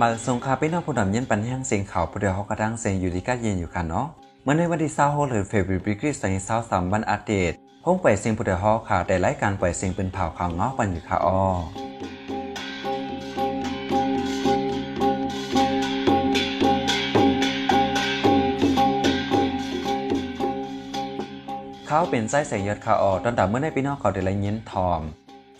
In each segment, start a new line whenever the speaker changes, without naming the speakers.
มาสงคาเป็นนอกผู้ดำเย็นปันแห้งเสียงเขาผู้เดียวเขากระดังเสียงอยู่ดีก็เย็นอยู่ค่ะเนาะเมื่อในวันที่26หรือเฟบรุรีคริสต์ศักราช23วันอัปเดตห้องปล่อยเสียงผู้เดียวเขาค่ะได้รายการปล่อยเสียงเป็นเผาข่าวงอปันอยู่ค่ะอ้อเขาเป็นไส้แสงยอดขาออตอนดับเมื่อในพี่น้องเขาได้ละเย็นทอม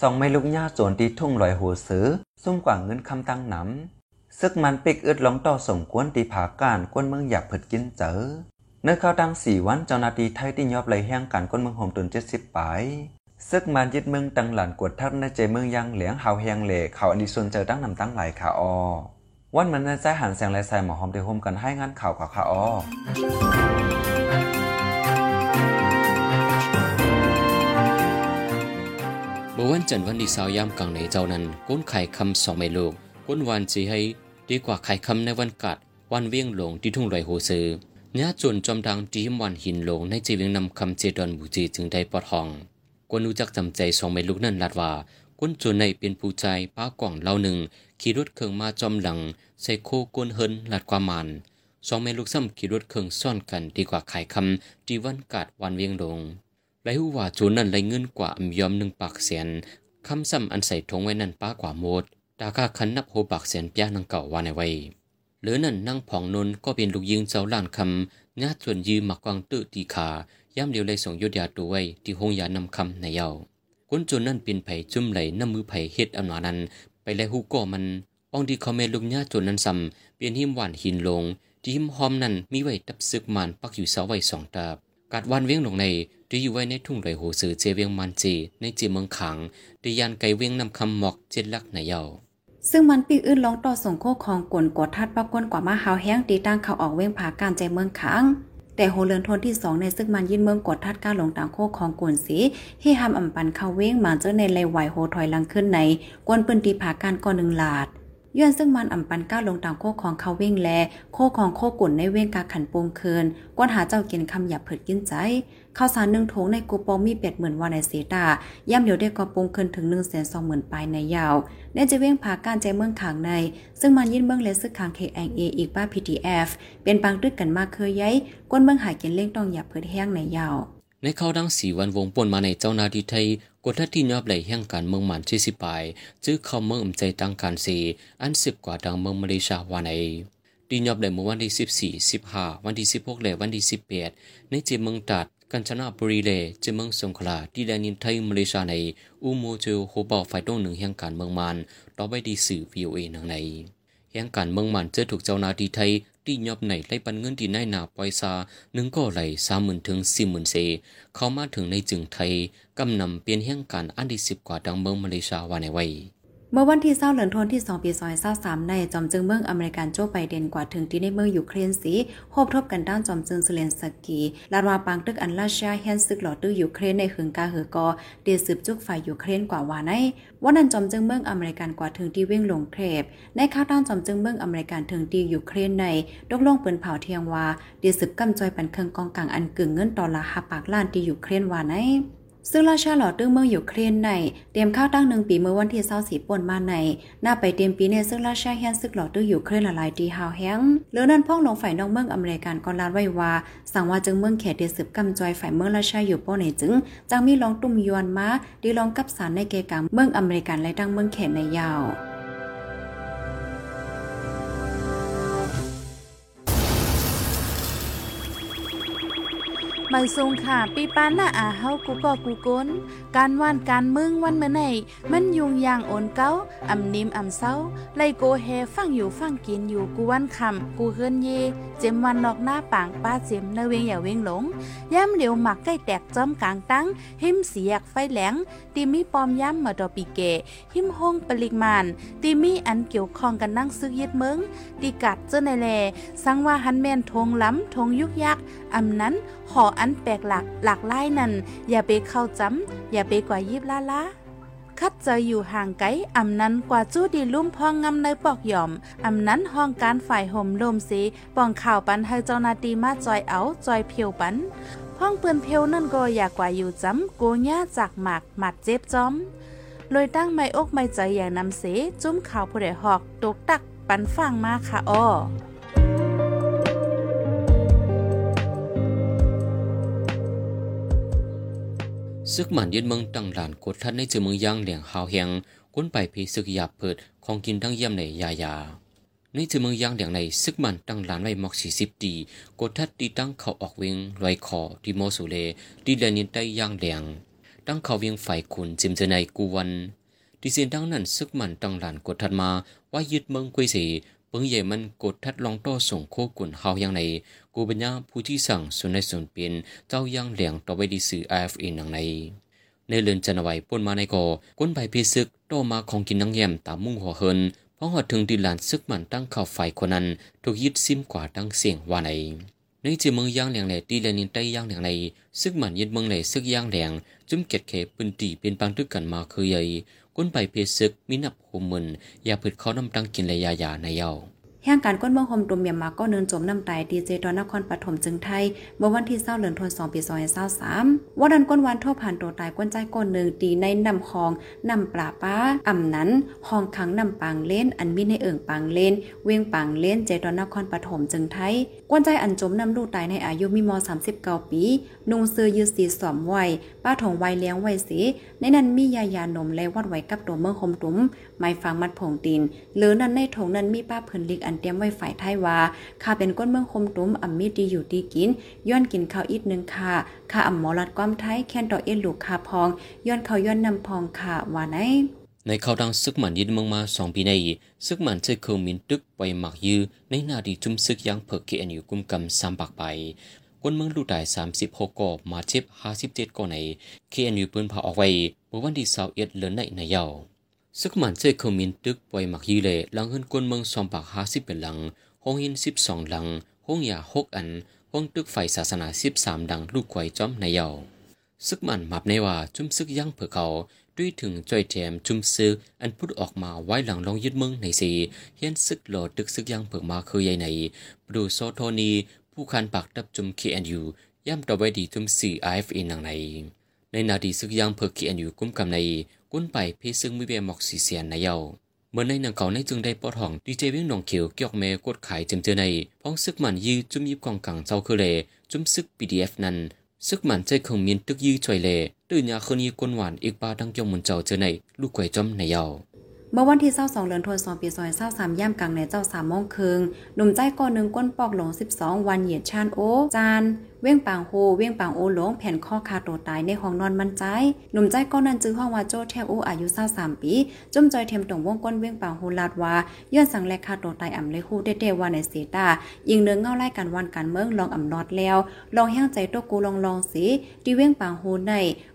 สองไม่ลุกหญ้าโจนตีทุ่งลอยหัวซื้อซุ่มกว่าเงินคำตั้งน้ำ ซึกมันปิกอึดลองต่อส่งกวนตีผาการกวนเมืองอยากผึดกินเจอเนื้อข้าวตั้งสี่วันเจ้านาทีไทยที่ยอบไหลแห้งกันกวนเมืองโฮมตุนเจ็ดสิบปายซึกมันยึดเมืองตังหลานกวดทัดในใจเมืองยังเหลียงหาวแหงเหล่เขาอันดีส่วนเจอตั้งนำตั้งหลายขาออวันมันในใจหันแสงลายใส่หมอหอมเทโฮมกันให้งานข่าวข่าขาออ
เมื่อวันจันทร์วันที่สาวยามกลางในเจ้านั้นก้นไข่คำสองไม่ลูกก้นวันจีให้ ดีกว่าไข่คำในวันกัด วันเวียงหลงที่ทุ่งลอยโหซือเนื้อจนจอมดังดีมวันหินหลงในจีเวียงนำคำเจดอนบูจีจึงได้ปอดห้องกวนรู้จักจำใจสองไม่ลูกนั่นลัดว่าก้นจนในเป็นผู้ใจป้ากล่องเล่าหนึ่งขี่รถเครื่องมาจอมหลังใส่โคก้นเฮินลัดความมันสองแม่ลูกซ้ำขี่รถเครื่องซ่อนกันดีกว่าไข่คำที่วันกัดวันเวียงหลงไรหูว่าจูนนั่นไรเงินกว่าอำยอมหนึ่งปากเสียนคำซ้ำอันใส่ทงไว้นั่นป้ากว่าโมด ดากาคันนับโหปากเสียนป้านังเก่าว่าในไว้หรือนั่นนั่งผ่องนนก็เป็นลูกยิงเจ้าล้านคำญาติส่วนยืมหมักกวางตื้อตีขาย่ำเดียวเลยส่งยดยาตัวไว้ที่หงยานำคำในเยาก้นจนนั่นเป็นไผ่จุ่มไหลน้ำมือไผ่เฮ็ดอำนานั้น ไปไล่หูก่อมันอองดีคอมเมลูกญาติจนนั้นซ้ำเปลี่ยนหิมหวานหินลง ที่หิมหอมนั้นมีไว้ตับซึกมันปักอยู่เสาไว้สองตาบกาดวันเวียงลงในที่อยู่ไว้ในทุ่งไรโหสือเจเวียงมันจีในจีเมืองขังดียานไกเวียงนำคำหมอกเจ็ดลักในเยา
ซึ่งมันปีอื่นลองต่อส่งโคของกวนกดทัดปะกวนกว่ามาหาวแห้งตีตั้งเขาออกเว้งผาการใจเมืองขังแต่โหเลือนทนที่สองในซึ่งมันยินเมืองกดทัดก้าลงต่างโคของกวนสีให้หำอ่ำปันเข้าเว้งมาเจอในเลยไหวโหถอยลังขึ้นในกวนปืนตีผาการก่อนหนึ่งหลาด ย้อนซึ่งมันอ่ำปันก้าวลงต่างโคของเขาเว้งแล โคของโคกุ่นในเว้งกาขันโปงเคินกวนหาเจ้ากินคำหยับเผิดกินใจข้าวสารหนึ่งถุงในกูปองมีเป็ดหมือนว่าในเสตาย่ำเดียวได้กอปงเคินถึงหนึ่งแสนสองหมื่นปลายในยาวเนจะเว้งผาการใจเมืองขางใน ซึ่งมันยินเมืองเลซึกขางเคแองเออีกป้าพีทีเอฟเป็นปังตึกกันมากเคยย้ายก้นเมืองหายกินเล่งต้องหยับเผิดแห้งในยาว
ในเข้าดังสีวันวงป่นมาในเจ้านาดีไทย กดทัดที่ยอบไหลแห่งการเมืองมันชื่สิปายจื้อเข้าเมืองอ่ำใจตั้งการสีอันสิบกว่าดังเมืองมาเลเซียวาในดียอบไหลเมื่อวันที่สิบสี่สิบห้าวันที่สิบหกและวันที่สิบแปดในเจเมืองตัดกันชนะบุรีเลจีเมืองสงขลาที่แดนินไทยมาเลเซียในอุโมเจโฮบอไฟตงหนึ่งแห่งการเมืองมันต่อไปดีสื่อวีโอเอนังในแห่งการเมืองมันจอถูกเจ้านาดีไทย ที่ยอบไหนไล่ปันเงินที่นายนาปอยซาหนึ่งก็ไหลสามหมื่นถึงสี่หมื่นเซเข้ามาถึงในจึงไทยกำนำเปลี่ยนแห่งการอันที่สิบกว่าดังเมืองมาเลเซียวาในไว้
เมื่อวันที่เศร้าเหลือนทนที่ 2 ปีซอยเศร้าสามในจอมจึงเมืองอเมริกันโจไบเดนกว่าถึงที่ในเมืองยูเครนสีโฮบทบกันด้านจอมจึงเซเลนสกีลาดวาปังตึกอันลาชาเฮนซึกหลอตื้อยูเครนในหึงกาเหือกอเดสืบจุกฝ่ายยูเครนกว่าว่าในวันนั้นจอมจึงเมืองอเมริกันกว่าถึงที่เว้งลงเทพในข้าวด้านจอมจึงเมืองอเมริกันถึงที่ยูเครนในดกลงปืนเผาเทียงว่าเดสืบกำจอยปันเครื่องกองกลางอันกึ่งเงินต่อละหาปากล้านที่ยูเครนว่าใน ซึ่งราชาหลอดตึ้งเมืองอยู่เครนในเตรียมข้าวตั้งหนึ่งปีเมื่อวันที่เศร้าสีป่นมาในหน้าไปเตรียมปีในซึ่งราชาแฮนซึกหลอดตึ้งอยู่เครนละลายดีฮาวแฮงเลือนั่นพ่องลงฝ่ายนอกเมืองอเมริกันก่อนลานไว้ว่า สั่งว่าจึงเมืองเขตเดสืบกำจอยฝ่ายเมืองราชาอยู่ป้อในจึงจังมีลองตุ่มยวนมาดีลองกับสารในเกกังเมืองอเมริกันและดังเมืองเขตในยาว
ไม่ทรงค่ะปีปานหน้าอาเฮากูก็กูก้น การว่านการมึงวันเมื่อไหนมันยุงยางโอนเก้าอ่ำนิมอ่ำเศร้าไลโกเฮฟังอยู่ฟังกินอยู่กูวันคำกูเฮิรนเย เจมวันนอกหน้าปางป้าเจมเนเวงอย่าเวงหลงย่ำเหลียวหมักใกล้แตกจอมกลางตั้ง หิมเสียกไฟแหลงตีมีปอมย่ำมาดอปีเก หิมห้องปริกมานตีมีอันเกี่ยวข้องกันนั่งซึกยึดเมืองตีกัดเจ้าในแลสังว่าหันแมนทงล้ำทงยุกยักอ่ำนั้น หออันแปลกหลักหลากหลายนั่นอย่าไปเข้าจำอย่าไปกว่ายิบล่าล่าคัดจออยู่ห่างไกลอำนั้นกว่าจู้ดีลุ่มพองงำในปอกหย่อมอำนั้นห้องการฝ่ายห่มลมสีป้องข่าวปันให้เจ้านาตีมาจอยเอาจอยเพียวปันห้องเปือนเพียวนั่นก็อยากกว่าอยู่จ้ำโกญ่าจากหมากหมัดเจ็บจอมลอยตั้งไม่อกไม่ใจอย่างนำเส จุ้มข่าวผู้ใดหอกตกตักปันฟังมาค่ะอ้อ
ซึกหมันยึดเมืองตั้งหลานกดทัดในจือเมืองย่างเหลียงหาวเฮียงก้นไปพีซึกหยาบเปิดของกินทั้งเยี่ยมในยายาในจือเมืองย่างเหลียงในซึกหมันตั้งหลานไว้หมอกสี่สิบตีกดทัดตีตั้งเขาออกเวงลอยคอที่โมสุเลที่แดนินได้ย่างเหลียงตั้งเขาเวียงไฟขุนจิมเจในกูวันที่เสียนตั้งนั้นซึกหมันตั้งหลานกดทัดมาว่ายึดเมืองกุยสี ปิงเย่มันกดทัดลองต่อส่งโคกุนเฮายังในกูบัญญาผู้ที่สั่งสุนในส่วนเปลี่ยนเจ้าย่างเหลียงต่อไปดีสื่อ IFA นังในในเลือนจันไว้ป่นมาในกอก้นใบพิซึกโตมาของกินนังแยมตามมุ่งหัวเฮินพอหอดถึงดินลานซึกมันตั้งข่าวไฟคนนั้นถูกยึดซิมกว่าตั้งเสียงว่าในในจีเมืองย่างแหลงแหล่ตีแลนินใต้ย่างแหลงในซึกมันยึดเมืองในซึกย่างแหลงจุ่มเก็ดเขปืนตีเป็นปังตึกกันมาคือใหญ่ ก้นใบเพซึกมีนับหูมึนอย่าผึดเขาน้ำตังกินเลยยายาในเย้า
แห่งการก้นเมืองโฮมตุมเมียมมาก็เนินจมน้ำตายดีเจตอนนครปฐมจึงไทยเมื่อวันที่เศร้าเดือนธันวาคมปีซอยเศร้าสามวันนั้นก้นวันทั่วผ่านตัวตายก้นใจก้นหนึ่งตีในนำคองนำปลาป้าอ่ำนั้นห้องขังนำปางเล่น อันมีในเอิ่งปางเล่น เวียงปางเล่นเจตอนนครปฐมจึงไทยก้นใจอันจมนำลูกตายในอายุมีมอสามสิบเก้าปี นุ่งเสื้อยืดสีสอมไว ป้าถงไวเลี้ยงไวสีในนั้นมียายานมและวัดไว้กับตัวเมืองคมตุ้มไม้ฟังมัดผงตีนหรือนั้นในถงนั้นมีป้าเพิ่นลิกอันเตรียมไว้ฝ่ายไทยว่าข้าเป็นก้นเมืองคมตุ้มอ่ำมีดีอยู่ดีกิน ย้อนกินข้าวอีกนึงค่ะข้าอ่ำหมอลัดความไทยแค่นต่อเอ็นลูกคาพอง ย้อนเขาย้อนนำพองค่ะว่าไหน
ในเขาดังซึกหมันยินเมืองมาสองปีในซึกหมันเจอเคมินตึกไปหมักยือในนาดีจุ่มซึกยังเพิกเกอนอยู่กุมกำสามปากไป คนเมืองลูกได้สามสิบหกก่อมาเจ็บห้าสิบเจ็ดก่อในเคอนอยู่นพาออกไว้เมื่อวันที่สาวเอ็ดเลือนในนเยาวซึกมันเจอเคมินตึกไปหมักยือเลหลังเฮินคนเมืองสองปากห้าสิบเป็นหลังห้องหินสิบสองหลังห้องยาหกอันห้องตึกไฟศาสนาสิบสามดังลูกไข่จอมนเยาวซึกมันมับในว่าจุมซึกยังเผื่อเขาด้วยถึงจอยแถมจุมซึกอันพุดออกมาไว้หลังลองยึดเมืองในสีเฮียนซึกหลอดตึกซึกยังเผื่อมาคือใหญ่ในปดูโซโทนี ผู้คันปากดับจุมเคแอนยูย่ำต่อไว้ดีจุมสี่ไอเฟเอนังในในนาดีซึกยังเผื่อเคแอนยูกุ้มกำในกุ้นไปเพซึ่งม่เบียมอกสีเสียนในเยาเมื่อในนังเก่าในจึงได้ปอดห้องดีเจวิ่งหนองเขียวเกี่ยวแม่กดขายจมเจอในพ้องซึกมันยื้อจุ่มยิบกองกังเจ้าคือเลจุ่มซึก PDF นั้นซึกมันใจคงมีนตึกยื้อช่วยเลตื่นยาคืนยีกวนหวานอีกปาทั้งจงมุนเจ้าเจอในลูกไก่จอมในยาว
มื่อวันที่22เดือนธันวาคมปี2023ย่ำกลางในเจ้า3โมงครึ่งหนุ่มใจก่อนหนึ่งก้นปอกหลง 12 วันเหยียดชานโอ จาน เว้งปางโฮเว้งปางโอหลงแผ่นข้อคาโตตายในห้องนอนมันใจ หนุ่มใจก้อนนั้นจื้อห้องว่าโจแทบโออายุ23ปีจุ่มจอยเทียมตรงวงก้นเว้งปางโฮลาดว่าย้อนสั่งแลกคาโตตายอ่ำเลยคู่เด้ๆว่าในเสตายิงเนื้อเงาไล่กันวันกันเมืองลองอ่ำนอดแล้วลองแห้งใจตัวกูลองลองสิที่เว้งปางโฮใน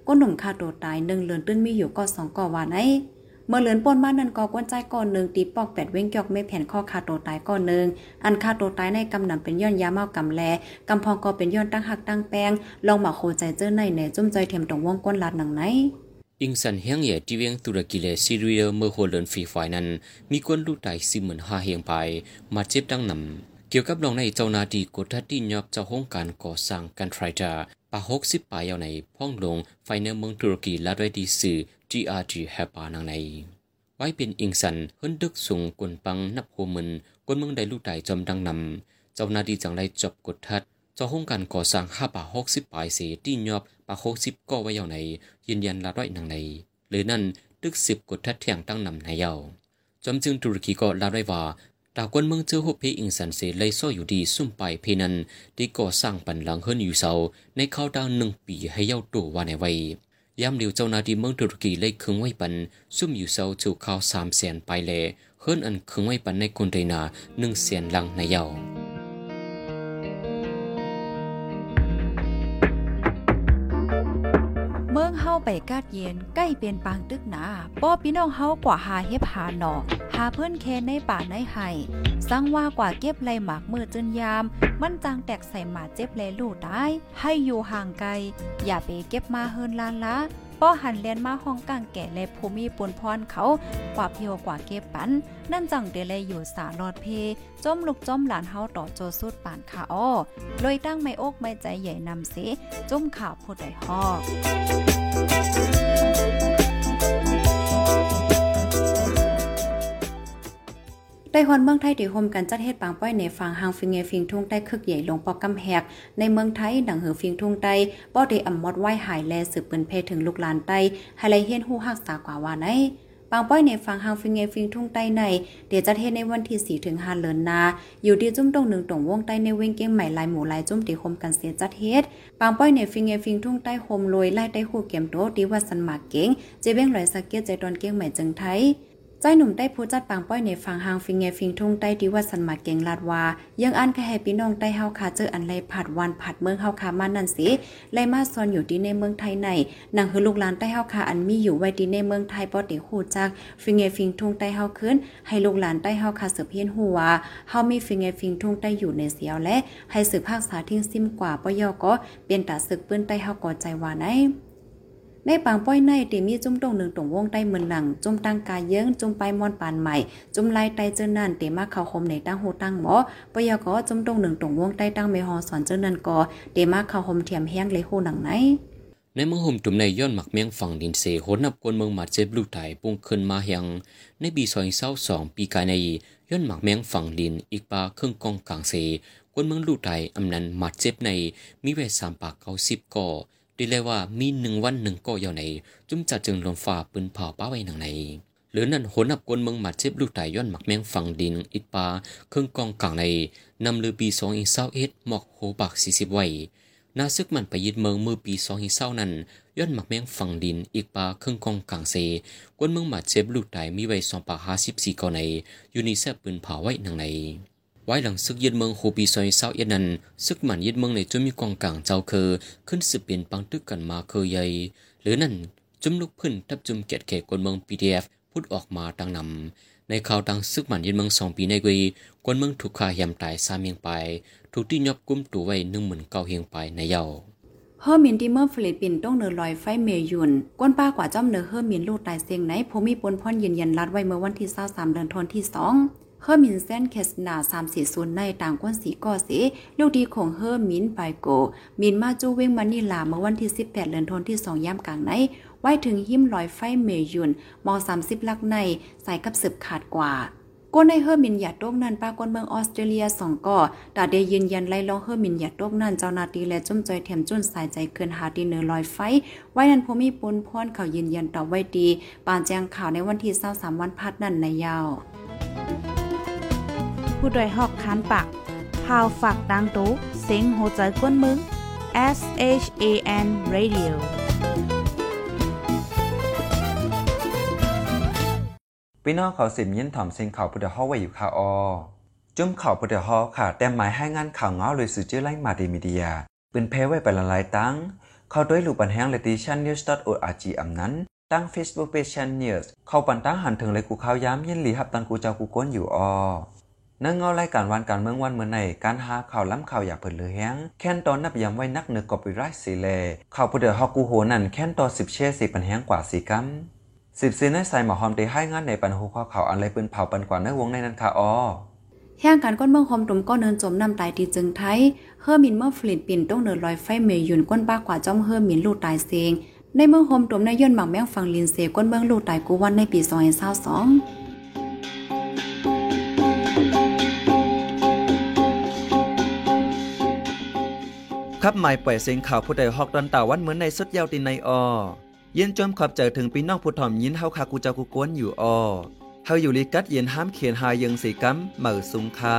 ก้นหนุ่มคาโตตายหนึ่งเลือนตื้นมีอยู่ก็สองก่อว่าไหน เมื่อเลือนป่นมานั่นก็กวนใจก่อนหนึ่งตีปอกแปดเว้งเกี่ยวไม่แผ่นข้อคาโตตายก่อนหนึ่งอันคาโตตายในกำนำเป็นย้อนยาเมากำแลกำพองก็เป็นย้อนตั้งหักตั้งแป้งลองมาโคใจเจอในในจุ่มใจเทียมตรงวงก้นลาดหนังไหน
อิงสันเฮียงเย่ที่เวียงตุรกีเลซีเรียเมื่อโฮเลินฟรีไฟนั้น มีคนลูกตายสี่หมื่นหาเฮียงไปมาเจ็บดังนำเกี่ยวกับลองในเจ้านาดีกดทัดที่ยอบเจ้าห้องการก่อสร้างกันไทรจา ปาหกสิบปายเอาในพ้องลงไฟในเมืองตุรกีลาด้วยดีสื่อ GRG แฮปานังใน ไว้เป็นอิงสันเฮินดึกสูงกวนปังนับหัวมึนกวนเมืองได้ลูกได้จอมดังนำเจ้านาดีจังไรจบกดทัดเจ้าห้องการก่อสร้างห้าป่าหกสิบปลายเสที่ยอบป่าหกสิบก็ไว้ยาวในยืนยันลาด้อยนางในหรือนั่นดึกสิบกดทัดเที่ยงตั้งนำในเยาวจอมจึงตุรกีก็ลาด้อยว่า ตากวนเมืองเจอหุบเพอิงสันเสเลยซ้ออยู่ดีซุ่มไปเพนันที่ก่อสร้างปันหลังเฮิรนอยู่เสาในข้าวดาวหนึ่งปีให้เย้าตัวว่าในไว้ยามเดียวเจ้านาดีเมืองตุรกีเลยคึงไว้ปัน ซุ่มอยู่เสาจูข้าวสามแสนไปเลเฮิรนอันคึงไว้ปันในคนไดนาหนึ่งแสนลังในเยา
ไปกาดเย็นใกล้เป็นปางตึกหนาป้อพี่น้องเฮากว่าหาเฮ็บหาหนอหาเพื่อนแคนในป่าในไห้สังว่ากว่าเก็บไรหมากมือจนยาม มันจังแตกใส่หมาเจ็บแลลูกตายให้อยู่ห่างไกล อย่าไปเก็บมาเฮินลานละป้อหันเลียนมาห้องกลางแก่และภูมิปนพรเขากว่าเพียวกว่าเก็บปัน นั่นจังเดเลยอยู่สาลอดเพจมลูกจมหลานเฮาต่อโจสุดป่านขาอ้อเลยตั้งไม่อกไม่ใจใหญ่นำเสจมข่าวผู้ใดฮอก ได้ฮอนเมืองไทยที่โฮมกันจัดเฮ็ดปางป้อยในฝั่งหางฟิงเงฟิงทุ่งใต้คึกใหญ่ลงปอกกำแหกในเมืองไทยดังหือฟิงทุ่งใต้บ่ได้อำมอดไว้หายแลสืบเปืนเพถึงลูกหลานใต้ให้ไลเฮียนฮู้ฮักษากว่าว่าไหนปางป้อยในฝั่งหางฟิงเงฟิงทุ่งใต้ใน เดี๋ยวจัดเฮ็ดในวันที่4ถึง5เดือนนา อยู่ที่จุ้มตรงหนึ่งตรงวงใต้ในเวงเก้งใหม่ลายหมู่ลายจุ้มที่โฮมกันเสียจัดเฮ็ดปางป้อยในฟิงเงฟิงทุ่งใต้โฮมลอยไล่ใต้ฮู้เก็มโตที่วัดสันหมากเก้งเจเบ้งลอยสักเกียใจตอนเก้งใหม่จึงไทย ใจหนุ่มได้ผู้จัดปางป้อยในฝั่งหางฟิงเงฟิงทุ่งใต้ที่วัดสันหมาเก่งลาดวายังอันแค่ให้พี่น้องใต้เฮาคาเจออันไรผัดวันผัดเมืองเฮาคามานั่นสิไลมาซอนอยู่ที่ในเมืองไทยในนางคือลูกหลานใต้เฮาคาอันมีอยู่ไว้ที่ในเมืองไทยปอติฮู้จักฟิงเงฟิงทุ่งใต้เฮาขึ้น ให้ลูกหลานใต้เฮาคาสืบเพียนหัวเฮามีฟิงเงฟิงทุ่งใต้อยู่ในเสียวและให้สืบภาคษาทิ้งซิมกว่าปยอก็เป็นตาศึกปื้นใต้เฮาก่อใจว่าไหน ในปางป้อยในเตมีจุ่มตรงหนึ่งตรงวงใต้เมืองหนังจุ่มตั้งกายเยิ้งจุ่มไปมอนปานใหม่ จุ่มไล่ไตเจอนั่นเตมาเข้าคมในตั้งโหตั้งหมอปยก็จุ่มตรงหนึ่งตรงวงใต้ตั้งเมฮอสอนเจอนั่นก็เตมาเข้าคมเทียมแห้งเลยโหหนังไหน
ในเมืองห่มตุ่มในย้อนหมักเมียงฝั่งดินเสโหนับกวนเมืองมาเจ็บลูกไถ่ปุ่งขึ้นมาเฮียงในปีซอยเศร้าสองปีกายในย้อนหมักเมียงฝั่งดินอีกปลาเครื่องกองกลางเสกวนเมืองลูกไถ่อำนันมาเจ็บในมีเวสามปากเก้าสิบก่อ ดีเลยว่ามีหนึ่งวันหนึ่งก็ยาวในจุ่มจัดจึงลมฝ่าปืนเผาป้าไว้หนังในหรือนั่นหนับกวนเมืองมาเจ็บลูกไตย้อนหมักแมงฝังดินอิดปาเครื่องกองกลางในนำเรือปีสองอินเศร้าเอ็ดหมอกโหปากสี่สิบไว้นาซึกมันไปยึดเมืองเมื่อปีสองอินเศร้านั้นย้อนหมักแมงฝังดินอีกปาเครื่องกองกลางเซกวนเมืองมาเจ็บลูกไตมีไว้สองปากห้าสิบสี่ก่อในยูนิเซฟปืนเผาไว้หนังใน ไว้หลังซึกยึดเมืองโฮปีซอยเศร้าเอ็ดนั้นซึกมันยึดเมืองในจนมีกองกลางเจ้าเคอขึ้นสืบเปลี่ยนปังตึกกันมาเคยใหญ่หรือนั่นจุมลุกพื้นทับจุมเกตเขกวนเมือง PDF พูดออกมาดังนำในข่าวดังซึกมันยึดเมืองสองปีในกีกวนเมืองถูกฆ่าเหี่ยมตายสามเฮียงไป ถูกที่ยบกุมตัวไว้หนึ่งหมื่นเก้าเฮียงไปในเยา
เฮอร์มินที่เมื่อฟิลิปปินส์ต้องเนอลอยไฟเมยุนก้นป้ากว่าจ้อมเนอเฮอร์มินลูกตายเสียงไหนผมมีปนพ่อนยืนยันรัดไว้เมื่อวันที่23เดือนธันวาคมที่2 เฮอร์มินเซนเคสนา340ในต่างก้นสีก่อสีลูกดีของเฮอร์มินไปโก มินมาจูเวงมานิลาเมื่อวันที่ 18เดือนธันวาคมที่2ย่ำกลางในไว้ถึงหิมลอยไฟเมยุนมอ30ลักในใส่กับสืบขาดกว่าก้นในเฮอร์มินหยาดโตกนั้นป้ากนเมืองออสเตรเลียสองก่อตาเดยืนยันไล่ลองเฮอร์มินหยาดโตกนั้นเจ้านาตีและจุ่มจอยเทียมจุ่นสายใจเกินหาดีเนอร์ลอยไฟ ไว้นั้นพมีปนพรเขายืนยันต่อไว้ดี ปานแจ้งข่าวในวันที่23วันพัดนั่นในยาว
ผู้ดยหอกคานปากพาวฝากดังตู้เซ็งโหใจกวนมึง S H A N Radio
พี่น้องเขาสิมยินถ่อมเสิงเขาพุทธฮอกไว้อยู่ค่ะออจุ่มเขาพุทธฮอกค่ะ แต่หมายให้งานข่าวเงาเลยสื่อชื่อไล่มาดีมีเดียเป็นเพไว้เป็นหลายตั้งเข้าด้วยลูปันแห้งเลติชันนิวส์ .org อำนั้นตั้ง Facebook Page Chan News เข้าปันตั้งหันถึงเลยกูข่าวย้ำยินหลีหับตันกูเจ้ากูก้นอยู่ออ นื่งเงารายการวันการเมืองวันเมื่อในการหาข่าวล้ำข่าวอยากเปิดเลยแห้งแค่นตอนนับยำไว้นักเนือกอปิไรสีเลข่าวพุทธฮอกูโหนั่นแค่นตอนสิบเช่สิปันแห้งกว่าสีกัมสิบซีในใส่หมอหอมได้ให้งานในปันหูข้อเขาวอันไรปืนเผาปันกว่าในวงในนั้นค่ะออ
แห่งการก้นเมืองคมตุ่มก็เนินจมน้ำตายที่จึงไทยเฮอร์มินเมื่อฟลิปปินต้องเนินลอยไฟเมยุนก้นป้ากว่าจ้อมเฮอร์มินลูกตายเซงในเมืองโฮมตุ่มในย่นหมักแมงฟังลินเซก้นเมืองลูกตายกูวันในปี2022
ครับหมายปล่อยเสียงข่าวผู้ใดฮอกดอนตาวันเหมือนในสุดยาวตินในออยินจมขอบเจอถึงพี่น้องผู้ถ่อมยินเฮาคากูเจ้ากูกวนอยู่ออเฮาอยู่ลิกัดเย็นห้ามเขียนหายังสีกัมเหมือสุงคา